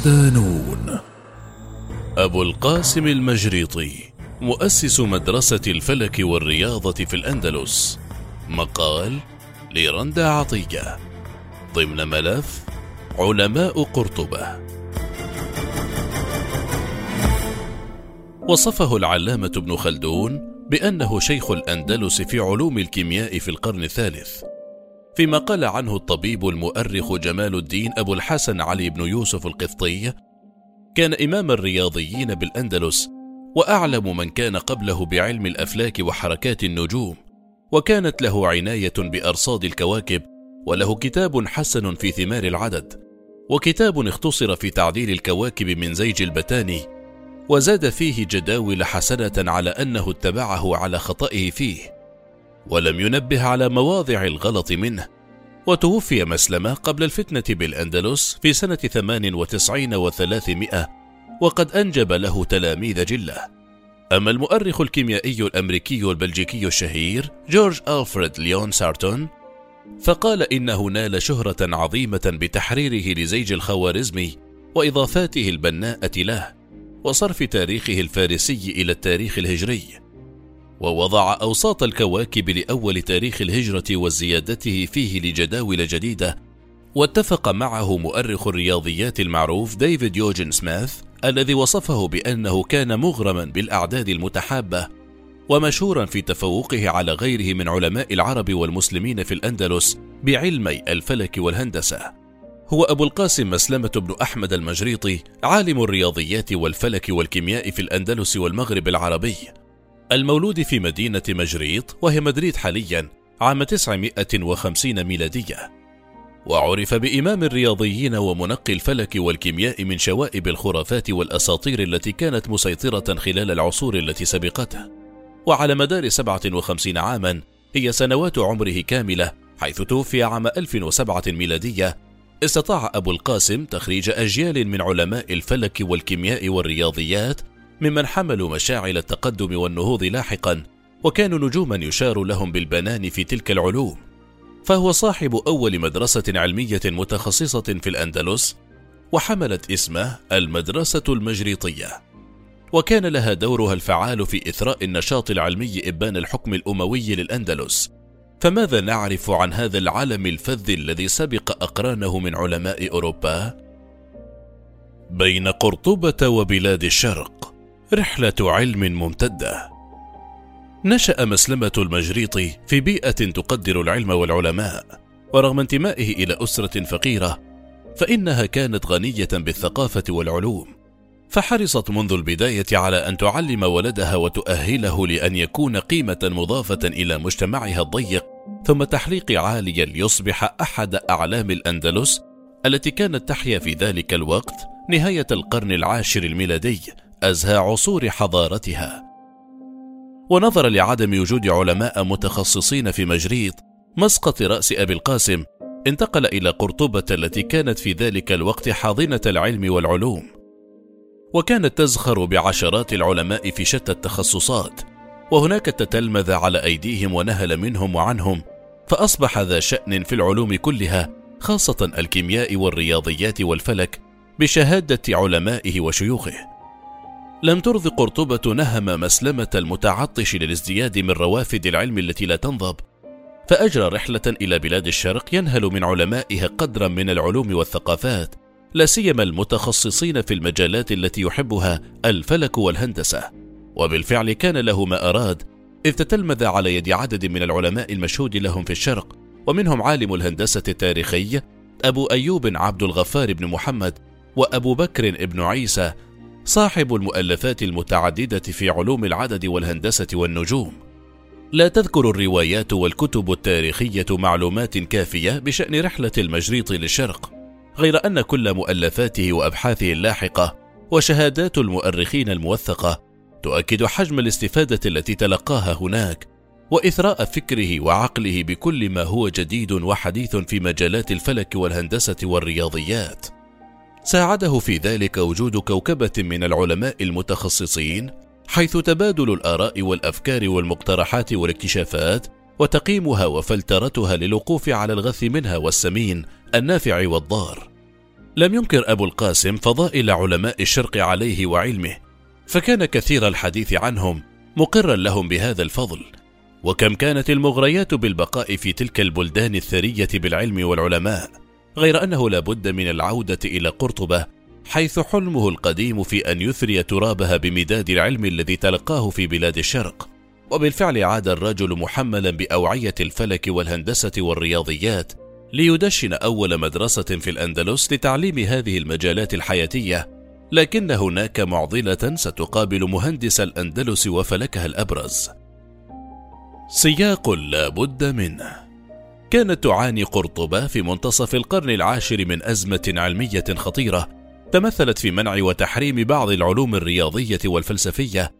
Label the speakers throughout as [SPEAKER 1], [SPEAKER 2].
[SPEAKER 1] صدانون أبو القاسم المجريطي مؤسس مدرسة الفلك والرياضة في الأندلس. مقال لرندا عطية. ضمن ملف علماء قرطبة. وصفه العلامة ابن خلدون بأنه شيخ الأندلس في علوم الكيمياء في القرن الثالث. فيما قال عنه الطبيب المؤرخ جمال الدين أبو الحسن علي بن يوسف القفطي كان إمام الرياضيين بالأندلس وأعلم من كان قبله بعلم الأفلاك وحركات النجوم وكانت له عناية بأرصاد الكواكب وله كتاب حسن في ثمار العدد وكتاب اختصر في تعديل الكواكب من زيج البتاني وزاد فيه جداول حسنة على أنه اتبعه على خطئه فيه. ولم ينبه على مواضع الغلط منه وتوفي مسلمة قبل الفتنة بالأندلس في سنة ثمان وتسعين وثلاثمائة وقد أنجب له تلاميذ جلة. أما المؤرخ الكيميائي الأمريكي البلجيكي الشهير جورج ألفريد ليون سارتون فقال إنه نال شهرة عظيمة بتحريره لزيج الخوارزمي وإضافاته البناءة له وصرف تاريخه الفارسي إلى التاريخ الهجري. ووضع أوساط الكواكب لأول تاريخ الهجرة وزيادته فيه لجداول جديدة. واتفق معه مؤرخ الرياضيات المعروف ديفيد يوجن سميث الذي وصفه بأنه كان مغرما بالأعداد المتحابة ومشهورا في تفوقه على غيره من علماء العرب والمسلمين في الأندلس بعلمي الفلك والهندسة. هو أبو القاسم مسلمة بن أحمد المجريطي عالم الرياضيات والفلك والكيمياء في الأندلس والمغرب العربي. المولود في مدينة مجريط وهي مدريد حاليا عام 950 ميلادية. وعرف بإمام الرياضيين ومنقي الفلك والكيمياء من شوائب الخرافات والأساطير التي كانت مسيطرة خلال العصور التي سبقته. وعلى مدار 57 عاما هي سنوات عمره كاملة حيث توفي عام 1007 ميلادية. استطاع أبو القاسم تخريج أجيال من علماء الفلك والكيمياء والرياضيات ممن حملوا مشاعل التقدم والنهوض لاحقا وكانوا نجوما يشار لهم بالبنان في تلك العلوم. فهو صاحب أول مدرسة علمية متخصصة في الأندلس وحملت اسمه المدرسة المجريطية. وكان لها دورها الفعال في إثراء النشاط العلمي إبان الحكم الأموي للأندلس. فماذا نعرف عن هذا العلم الفذ الذي سبق أقرانه من علماء أوروبا؟ بين قرطبة وبلاد الشرق. رحلة علم ممتدة. نشأ مسلمة المجريطي في بيئة تقدر العلم والعلماء ورغم انتمائه إلى أسرة فقيرة فإنها كانت غنية بالثقافة والعلوم. فحرصت منذ البداية على أن تعلم ولدها وتؤهله لأن يكون قيمة مضافة إلى مجتمعها الضيق ثم تحليق عاليا ليصبح أحد أعلام الأندلس التي كانت تحيا في ذلك الوقت نهاية القرن العاشر الميلادي. أزهى عصور حضارتها. ونظرا لعدم وجود علماء متخصصين في مجريط مسقط رأس أبي القاسم انتقل إلى قرطبة التي كانت في ذلك الوقت حاضنة العلم والعلوم. وكانت تزخر بعشرات العلماء في شتى التخصصات وهناك تتلمذ على أيديهم ونهل منهم وعنهم فأصبح ذا شأن في العلوم كلها خاصة الكيمياء والرياضيات والفلك بشهادة علمائه وشيوخه. لم ترض قرطبة نهم مسلمة المتعطش للازدياد من روافد العلم التي لا تنضب. فأجرى رحلة إلى بلاد الشرق ينهل من علمائها قدرا من العلوم والثقافات لا سيما المتخصصين في المجالات التي يحبها الفلك والهندسة. وبالفعل كان له ما أراد إذ تتلمذ على يد عدد من العلماء المشهود لهم في الشرق ومنهم عالم الهندسة التاريخي أبو أيوب عبد الغفار بن محمد وأبو بكر بن عيسى صاحب المؤلفات المتعددة في علوم العدد والهندسة والنجوم. لا تذكر الروايات والكتب التاريخية معلومات كافية بشأن رحلة المجريط للشرق، غير أن كل مؤلفاته وأبحاثه اللاحقة وشهادات المؤرخين الموثقة تؤكد حجم الاستفادة التي تلقاها هناك، وإثراء فكره وعقله بكل ما هو جديد وحديث في مجالات الفلك والهندسة والرياضيات. ساعده في ذلك وجود كوكبة من العلماء المتخصصين حيث تبادل الآراء والأفكار والمقترحات والاكتشافات وتقييمها وفلترتها للوقوف على الغث منها والسمين النافع والضار. لم ينكر أبو القاسم فضائل علماء الشرق عليه وعلمه فكان كثير الحديث عنهم مقرا لهم بهذا الفضل وكم كانت المغريات بالبقاء في تلك البلدان الثرية بالعلم والعلماء غير أنه لا بد من العودة إلى قرطبة حيث حلمه القديم في أن يثري ترابها بمداد العلم الذي تلقاه في بلاد الشرق. وبالفعل عاد الرجل محملا بأوعية الفلك والهندسة والرياضيات ليدشن أول مدرسة في الأندلس لتعليم هذه المجالات الحياتية. لكن هناك معضلة ستقابل مهندس الأندلس وفلكها الأبرز. سياق لا بد منه. كانت تعاني قرطبة في منتصف القرن العاشر من أزمة علمية خطيرة تمثلت في منع وتحريم بعض العلوم الرياضية والفلسفية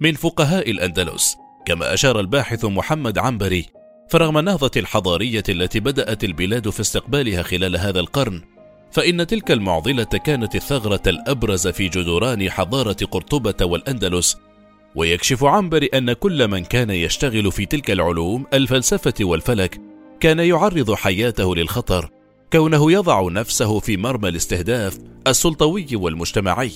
[SPEAKER 1] من فقهاء الأندلس كما أشار الباحث محمد عنبري فرغم النهضة الحضارية التي بدأت البلاد في استقبالها خلال هذا القرن فإن تلك المعضلة كانت الثغرة الأبرز في جدران حضارة قرطبة والأندلس. ويكشف عنبر أن كل من كان يشتغل في تلك العلوم الفلسفة والفلك كان يعرض حياته للخطر كونه يضع نفسه في مرمى الاستهداف السلطوي والمجتمعي.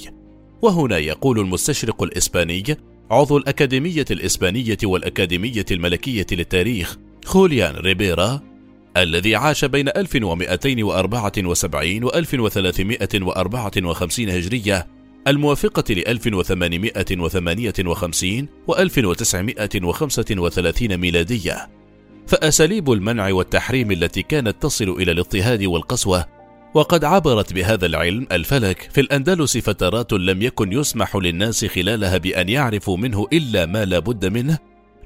[SPEAKER 1] وهنا يقول المستشرق الإسباني عضو الأكاديمية الإسبانية والأكاديمية الملكية للتاريخ خوليان ريبيرا الذي عاش بين 1274 و 1354 هجرية الموافقة ل 1858 و 1935 ميلادية. فأساليب المنع والتحريم التي كانت تصل إلى الاضطهاد والقسوة وقد عبرت بهذا العلم الفلك في الأندلس فترات لم يكن يسمح للناس خلالها بأن يعرفوا منه إلا ما لا بد منه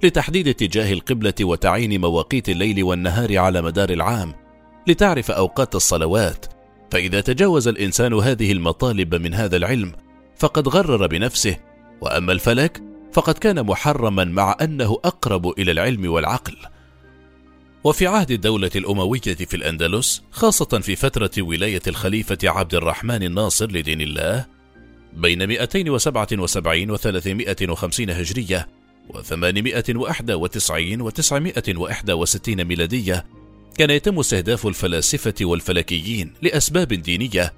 [SPEAKER 1] لتحديد اتجاه القبلة وتعيين مواقيت الليل والنهار على مدار العام لتعرف أوقات الصلوات. فإذا تجاوز الإنسان هذه المطالب من هذا العلم فقد غرر بنفسه. وأما الفلك فقد كان محرما مع أنه أقرب إلى العلم والعقل. وفي عهد الدولة الأموية في الأندلس خاصة في فترة ولاية الخليفة عبد الرحمن الناصر لدين الله بين 277 و 350 هجرية و 891 و 961 ميلادية كان يتم استهداف الفلاسفة والفلكيين لأسباب دينية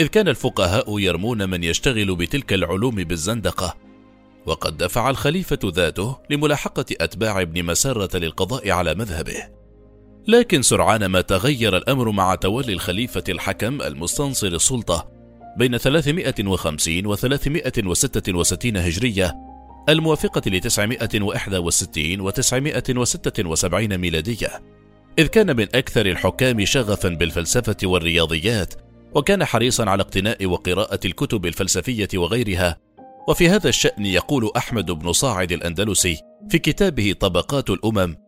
[SPEAKER 1] إذ كان الفقهاء يرمون من يشتغل بتلك العلوم بالزندقة. وقد دفع الخليفة ذاته لملاحقة أتباع ابن مسرة للقضاء على مذهبه. لكن سرعان ما تغير الأمر مع تولي الخليفة الحكم المستنصر السلطة بين 350 و 366 هجرية الموافقة ل 961 و 976 ميلادية. إذ كان من أكثر الحكام شغفا بالفلسفة والرياضيات وكان حريصا على اقتناء وقراءة الكتب الفلسفية وغيرها. وفي هذا الشأن يقول أحمد بن صاعد الأندلسي في كتابه طبقات الأمم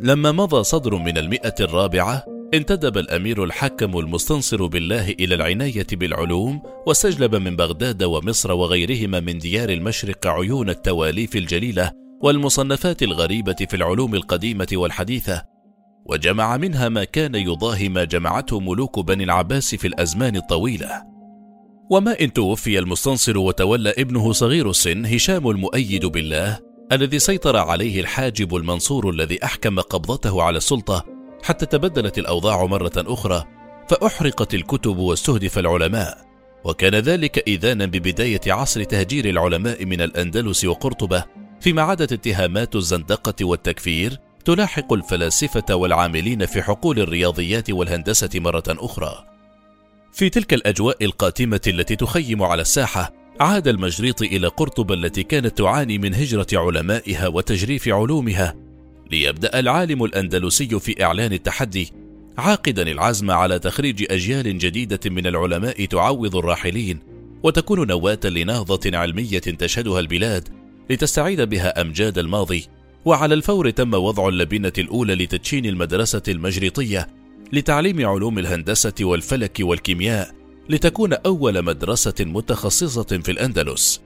[SPEAKER 1] لما مضى صدر من المئة الرابعة انتدب الأمير الحكم المستنصر بالله إلى العناية بالعلوم واستجلب من بغداد ومصر وغيرهما من ديار المشرق عيون التواليف الجليلة والمصنفات الغريبة في العلوم القديمة والحديثة وجمع منها ما كان يضاهي ما جمعته ملوك بني العباس في الأزمان الطويلة. وما إن توفي المستنصر وتولى ابنه صغير السن هشام المؤيد بالله الذي سيطر عليه الحاجب المنصور الذي أحكم قبضته على السلطة حتى تبدلت الأوضاع مرة أخرى فأحرقت الكتب واستهدف العلماء وكان ذلك إذانا ببداية عصر تهجير العلماء من الأندلس وقرطبة فيما عادت اتهامات الزندقة والتكفير تلاحق الفلاسفة والعاملين في حقول الرياضيات والهندسة مرة أخرى. في تلك الأجواء القاتمة التي تخيم على الساحة، عاد المجريط إلى قرطبة التي كانت تعاني من هجرة علمائها وتجريف علومها، ليبدأ العالم الأندلسي في إعلان التحدي، عاقدا العزم على تخريج أجيال جديدة من العلماء تعوض الراحلين، وتكون نواة لنهضة علمية تشهدها البلاد، لتستعيد بها أمجاد الماضي. وعلى الفور تم وضع اللبنة الأولى لتدشين المدرسة المجريطية لتعليم علوم الهندسة والفلك والكيمياء لتكون أول مدرسة متخصصة في الأندلس.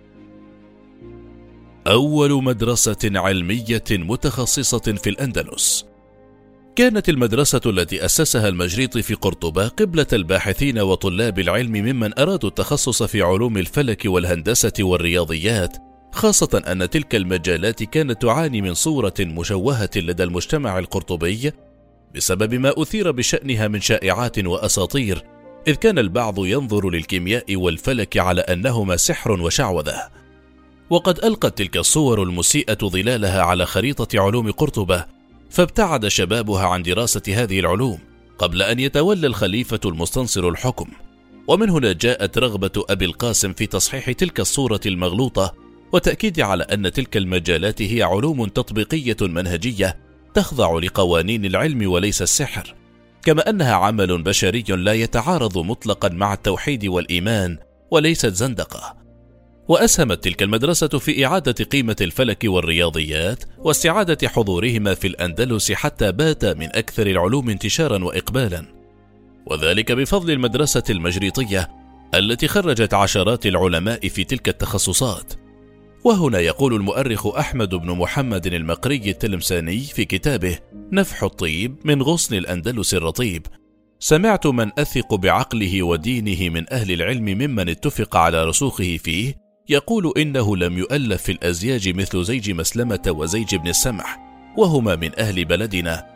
[SPEAKER 1] أول مدرسة علمية متخصصة في الأندلس. كانت المدرسة التي أسسها المجريط في قرطبة قبلة الباحثين وطلاب العلم ممن أرادوا التخصص في علوم الفلك والهندسة والرياضيات خاصة أن تلك المجالات كانت تعاني من صورة مشوهة لدى المجتمع القرطبي بسبب ما أثير بشأنها من شائعات وأساطير إذ كان البعض ينظر للكيمياء والفلك على أنهما سحر وشعوذة. وقد ألقت تلك الصور المسيئة ظلالها على خريطة علوم قرطبة فابتعد شبابها عن دراسة هذه العلوم قبل أن يتولى الخليفة المستنصر الحكم. ومن هنا جاءت رغبة أبي القاسم في تصحيح تلك الصورة المغلوطة وتأكيد على أن تلك المجالات هي علوم تطبيقية منهجية تخضع لقوانين العلم وليس السحر. كما أنها عمل بشري لا يتعارض مطلقا مع التوحيد والإيمان وليست زندقة. وأسهمت تلك المدرسة في إعادة قيمة الفلك والرياضيات واستعادة حضورهما في الأندلس حتى بات من أكثر العلوم انتشارا وإقبالا. وذلك بفضل المدرسة المجريطية التي خرجت عشرات العلماء في تلك التخصصات. وهنا يقول المؤرخ أحمد بن محمد المقري التلمساني في كتابه نفح الطيب من غصن الأندلس الرطيب. سمعت من أثق بعقله ودينه من أهل العلم ممن اتفق على رسوخه فيه يقول إنه لم يؤلف في الأزياج مثل زيج مسلمة وزيج بن السمح وهما من أهل بلدنا.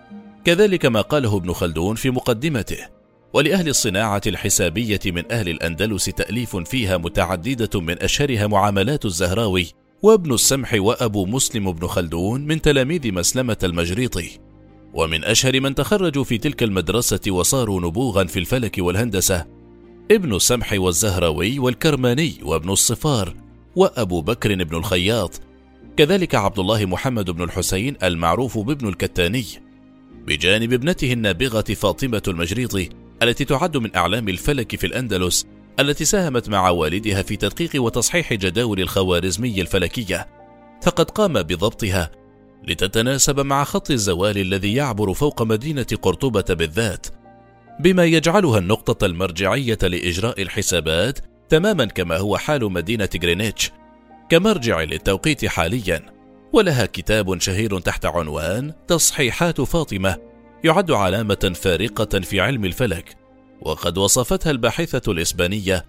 [SPEAKER 1] كذلك ما قاله ابن خلدون في مقدمته. ولأهل الصناعة الحسابية من أهل الأندلس تأليف فيها متعددة من أشهرها معاملات الزهراوي وابن السمح وأبو مسلم بن خلدون من تلاميذ مسلمة المجريطي. ومن أشهر من تخرجوا في تلك المدرسة وصاروا نبوغا في الفلك والهندسة ابن السمح والزهراوي والكرماني وابن الصفار وأبو بكر بن الخياط كذلك عبد الله محمد بن الحسين المعروف بابن الكتاني. بجانب ابنته النابغة فاطمة المجريطي التي تعد من أعلام الفلك في الأندلس التي ساهمت مع والدها في تدقيق وتصحيح جداول الخوارزمي الفلكية. فقد قام بضبطها لتتناسب مع خط الزوال الذي يعبر فوق مدينة قرطبة بالذات بما يجعلها النقطة المرجعية لإجراء الحسابات تماما كما هو حال مدينة غرينتش كمرجع للتوقيت حاليا. ولها كتاب شهير تحت عنوان تصحيحات فاطمة يعد علامة فارقة في علم الفلك وقد وصفتها الباحثة الإسبانية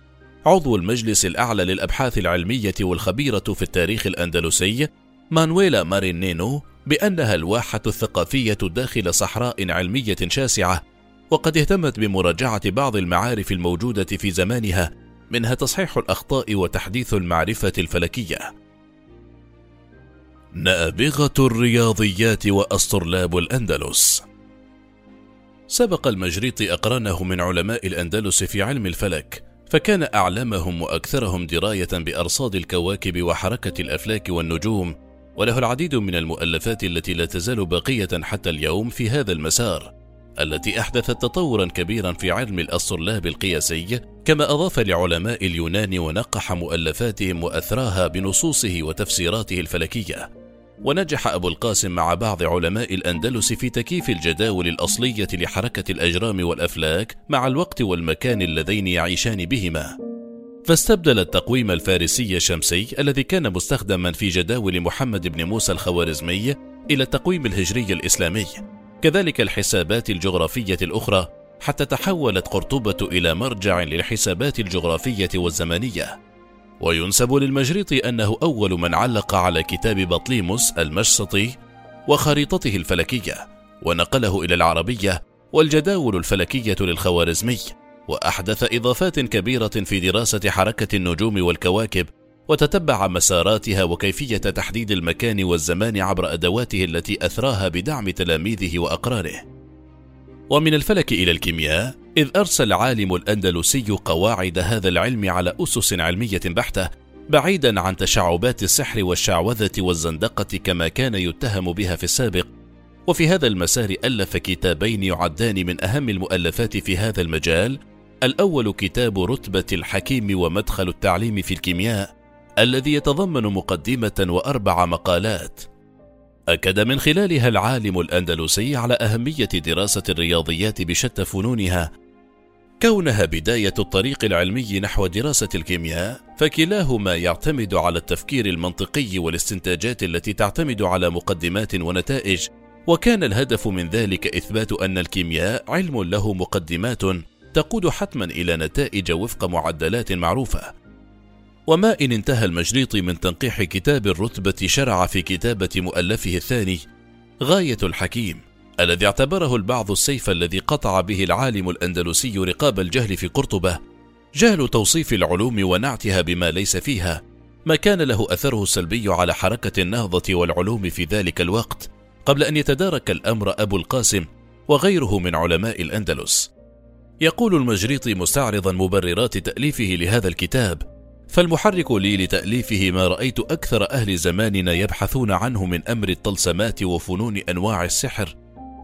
[SPEAKER 1] عضو المجلس الأعلى للأبحاث العلمية والخبيرة في التاريخ الأندلسي مانويلا مارينينو بأنها الواحة الثقافية داخل صحراء علمية شاسعة وقد اهتمت بمراجعة بعض المعارف الموجودة في زمانها منها تصحيح الأخطاء وتحديث المعرفة الفلكية. نابغة الرياضيات وأسطرلاب الأندلس. سبق المجريطي أقرانه من علماء الأندلس في علم الفلك فكان أعلمهم وأكثرهم دراية بأرصاد الكواكب وحركة الأفلاك والنجوم وله العديد من المؤلفات التي لا تزال باقية حتى اليوم في هذا المسار التي أحدثت تطورا كبيرا في علم الأسطرلاب القياسي كما أضاف لعلماء اليونان ونقح مؤلفاتهم وأثراها بنصوصه وتفسيراته الفلكية. ونجح أبو القاسم مع بعض علماء الأندلس في تكييف الجداول الأصلية لحركة الأجرام والأفلاك مع الوقت والمكان اللذين يعيشان بهما. فاستبدل التقويم الفارسي الشمسي الذي كان مستخدما في جداول محمد بن موسى الخوارزمي إلى التقويم الهجري الإسلامي. كذلك الحسابات الجغرافية الأخرى حتى تحولت قرطبة إلى مرجع للحسابات الجغرافية والزمنية. وينسب للمجريطي أنه أول من علق على كتاب بطليموس المشسطي وخريطته الفلكية ونقله إلى العربية والجداول الفلكية للخوارزمي وأحدث إضافات كبيرة في دراسة حركة النجوم والكواكب وتتبع مساراتها وكيفية تحديد المكان والزمان عبر أدواته التي أثراها بدعم تلاميذه وأقرانه. ومن الفلك إلى الكيمياء، إذ أرسى العالم الأندلسي قواعد هذا العلم على أسس علمية بحتة، بعيدا عن تشعبات السحر والشعوذة والزندقة كما كان يتهم بها في السابق. وفي هذا المسار ألف كتابين يعدان من أهم المؤلفات في هذا المجال، الأول كتاب رتبة الحكيم ومدخل التعليم في الكيمياء، الذي يتضمن مقدمة وأربع مقالات أكد من خلالها العالم الأندلسي على أهمية دراسة الرياضيات بشتى فنونها. كونها بداية الطريق العلمي نحو دراسة الكيمياء فكلاهما يعتمد على التفكير المنطقي والاستنتاجات التي تعتمد على مقدمات ونتائج وكان الهدف من ذلك إثبات أن الكيمياء علم له مقدمات تقود حتما إلى نتائج وفق معدلات معروفة. وما إن انتهى المجريطي من تنقيح كتاب الرتبة شرع في كتابة مؤلفه الثاني غاية الحكيم الذي اعتبره البعض السيف الذي قطع به العالم الأندلسي رقاب الجهل في قرطبة جهل توصيف العلوم ونعتها بما ليس فيها ما كان له أثره السلبي على حركة النهضة والعلوم في ذلك الوقت قبل أن يتدارك الأمر أبو القاسم وغيره من علماء الأندلس. يقول المجريطي مستعرضا مبررات تأليفه لهذا الكتاب فالمحرك لي لتأليفه ما رأيت أكثر أهل زماننا يبحثون عنه من أمر الطلسمات وفنون أنواع السحر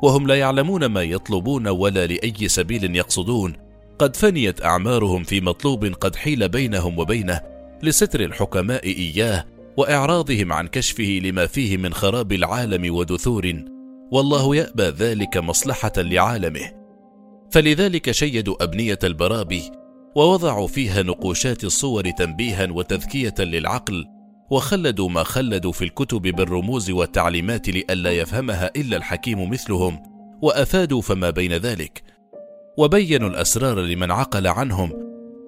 [SPEAKER 1] وهم لا يعلمون ما يطلبون ولا لأي سبيل يقصدون. قد فنيت أعمارهم في مطلوب قد حيل بينهم وبينه لستر الحكماء إياه وإعراضهم عن كشفه لما فيه من خراب العالم ودثور. والله يأبى ذلك مصلحة لعالمه. فلذلك شيدوا أبنية البرابي ووضعوا فيها نقوشات الصور تنبيها وتذكية للعقل وخلدوا ما خلدوا في الكتب بالرموز والتعليمات لئلا يفهمها إلا الحكيم مثلهم وأفادوا فما بين ذلك. وبينوا الأسرار لمن عقل عنهم.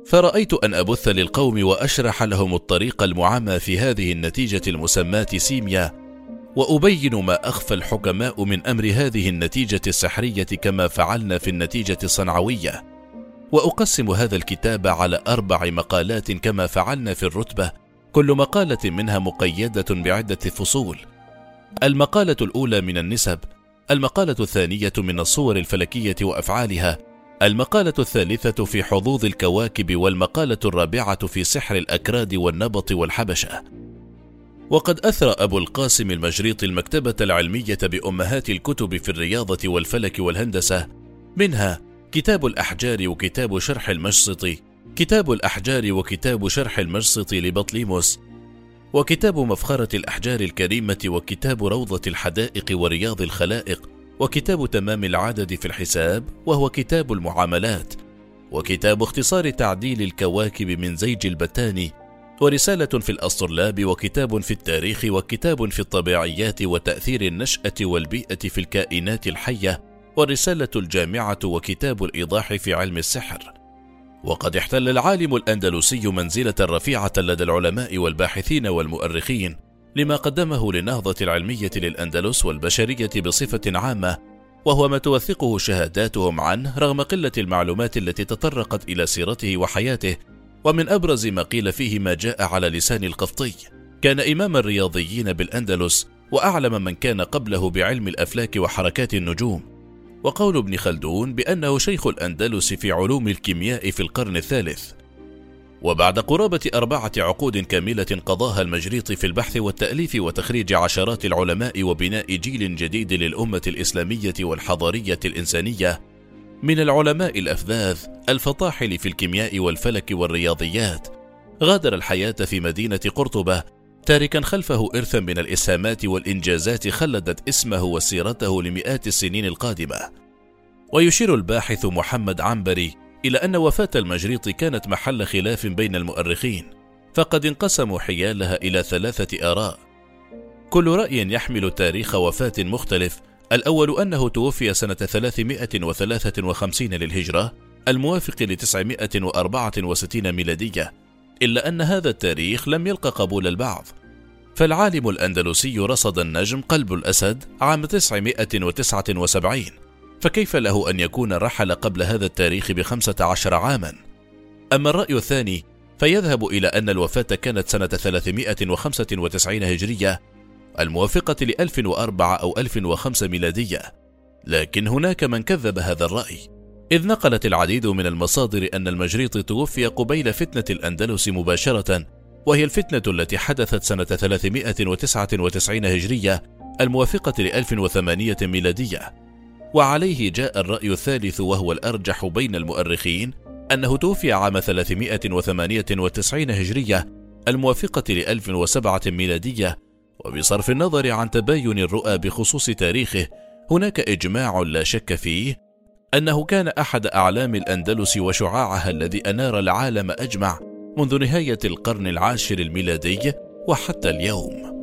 [SPEAKER 1] فرأيت أن أبث للقوم وأشرح لهم الطريق المعمى في هذه النتيجة المسماة سيميا وأبين ما أخفى الحكماء من أمر هذه النتيجة السحرية كما فعلنا في النتيجة الصنعوية. وأقسم هذا الكتاب على أربع مقالات كما فعلنا في الرتبة كل مقالة منها مقيدة بعدة فصول. المقالة الأولى من النسب المقالة الثانية من الصور الفلكية وأفعالها المقالة الثالثة في حظوظ الكواكب والمقالة الرابعة في سحر الأكراد والنبط والحبشة. وقد أثرى أبو القاسم المجريط المكتبة العلمية بأمهات الكتب في الرياضة والفلك والهندسة منها كتاب الأحجار وكتاب شرح المشسط كتاب الأحجار وكتاب شرح المشسط لبطليموس وكتاب مفخرة الأحجار الكريمة وكتاب روضة الحدائق ورياض الخلائق وكتاب تمام العدد في الحساب وهو كتاب المعاملات وكتاب اختصار تعديل الكواكب من زيج البتاني ورسالة في الأسطرلاب وكتاب في التاريخ وكتاب في الطبيعيات وتأثير النشأة والبيئة في الكائنات الحية والرسالة الجامعة وكتاب الإيضاح في علم السحر. وقد احتل العالم الأندلسي منزلة رفيعة لدى العلماء والباحثين والمؤرخين لما قدمه للنهضة العلمية للأندلس والبشرية بصفة عامة وهو ما توثقه شهاداتهم عنه رغم قلة المعلومات التي تطرقت إلى سيرته وحياته ومن أبرز ما قيل فيه ما جاء على لسان القفطي كان إمام الرياضيين بالأندلس وأعلم من كان قبله بعلم الأفلاك وحركات النجوم وقول ابن خلدون بأنه شيخ الأندلس في علوم الكيمياء في القرن الثالث. وبعد قرابة أربعة عقود كاملة قضاها المجريط في البحث والتأليف وتخريج عشرات العلماء وبناء جيل جديد للأمة الإسلامية والحضارية الإنسانية من العلماء الأفذاذ الفطاحل في الكيمياء والفلك والرياضيات. غادر الحياة في مدينة قرطبة تاركا خلفه إرثا من الإسهامات والإنجازات خلدت اسمه وسيرته لمئات السنين القادمة. ويشير الباحث محمد عنبري إلى أن وفاة المجريط كانت محل خلاف بين المؤرخين فقد انقسموا حيالها إلى ثلاثة آراء. كل رأي يحمل تاريخ وفاة مختلف الأول أنه توفي سنة 353 للهجرة الموافق ل 964 ميلادية إلا أن هذا التاريخ لم يلق قبول البعض. فالعالم الأندلسي رصد النجم قلب الأسد عام 979 فكيف له أن يكون رحل قبل هذا التاريخ بخمسة عشر عاما؟ أما الرأي الثاني فيذهب إلى أن الوفاة كانت سنة 395 هجرية الموافقة ل 1004 أو 1005 ميلادية. لكن هناك من كذب هذا الرأي. إذ نقلت العديد من المصادر أن المجريط توفي قبيل فتنة الأندلس مباشرة وهي الفتنة التي حدثت سنة 399 هجرية الموافقة ل 1008 ميلادية. وعليه جاء الرأي الثالث وهو الأرجح بين المؤرخين أنه توفي عام 398 هجرية الموافقة ل 1007 ميلادية. وبصرف النظر عن تباين الرؤى بخصوص تاريخه هناك إجماع لا شك فيه أنه كان أحد أعلام الأندلس وشعاعها الذي أنار العالم أجمع منذ نهاية القرن العاشر الميلادي وحتى اليوم.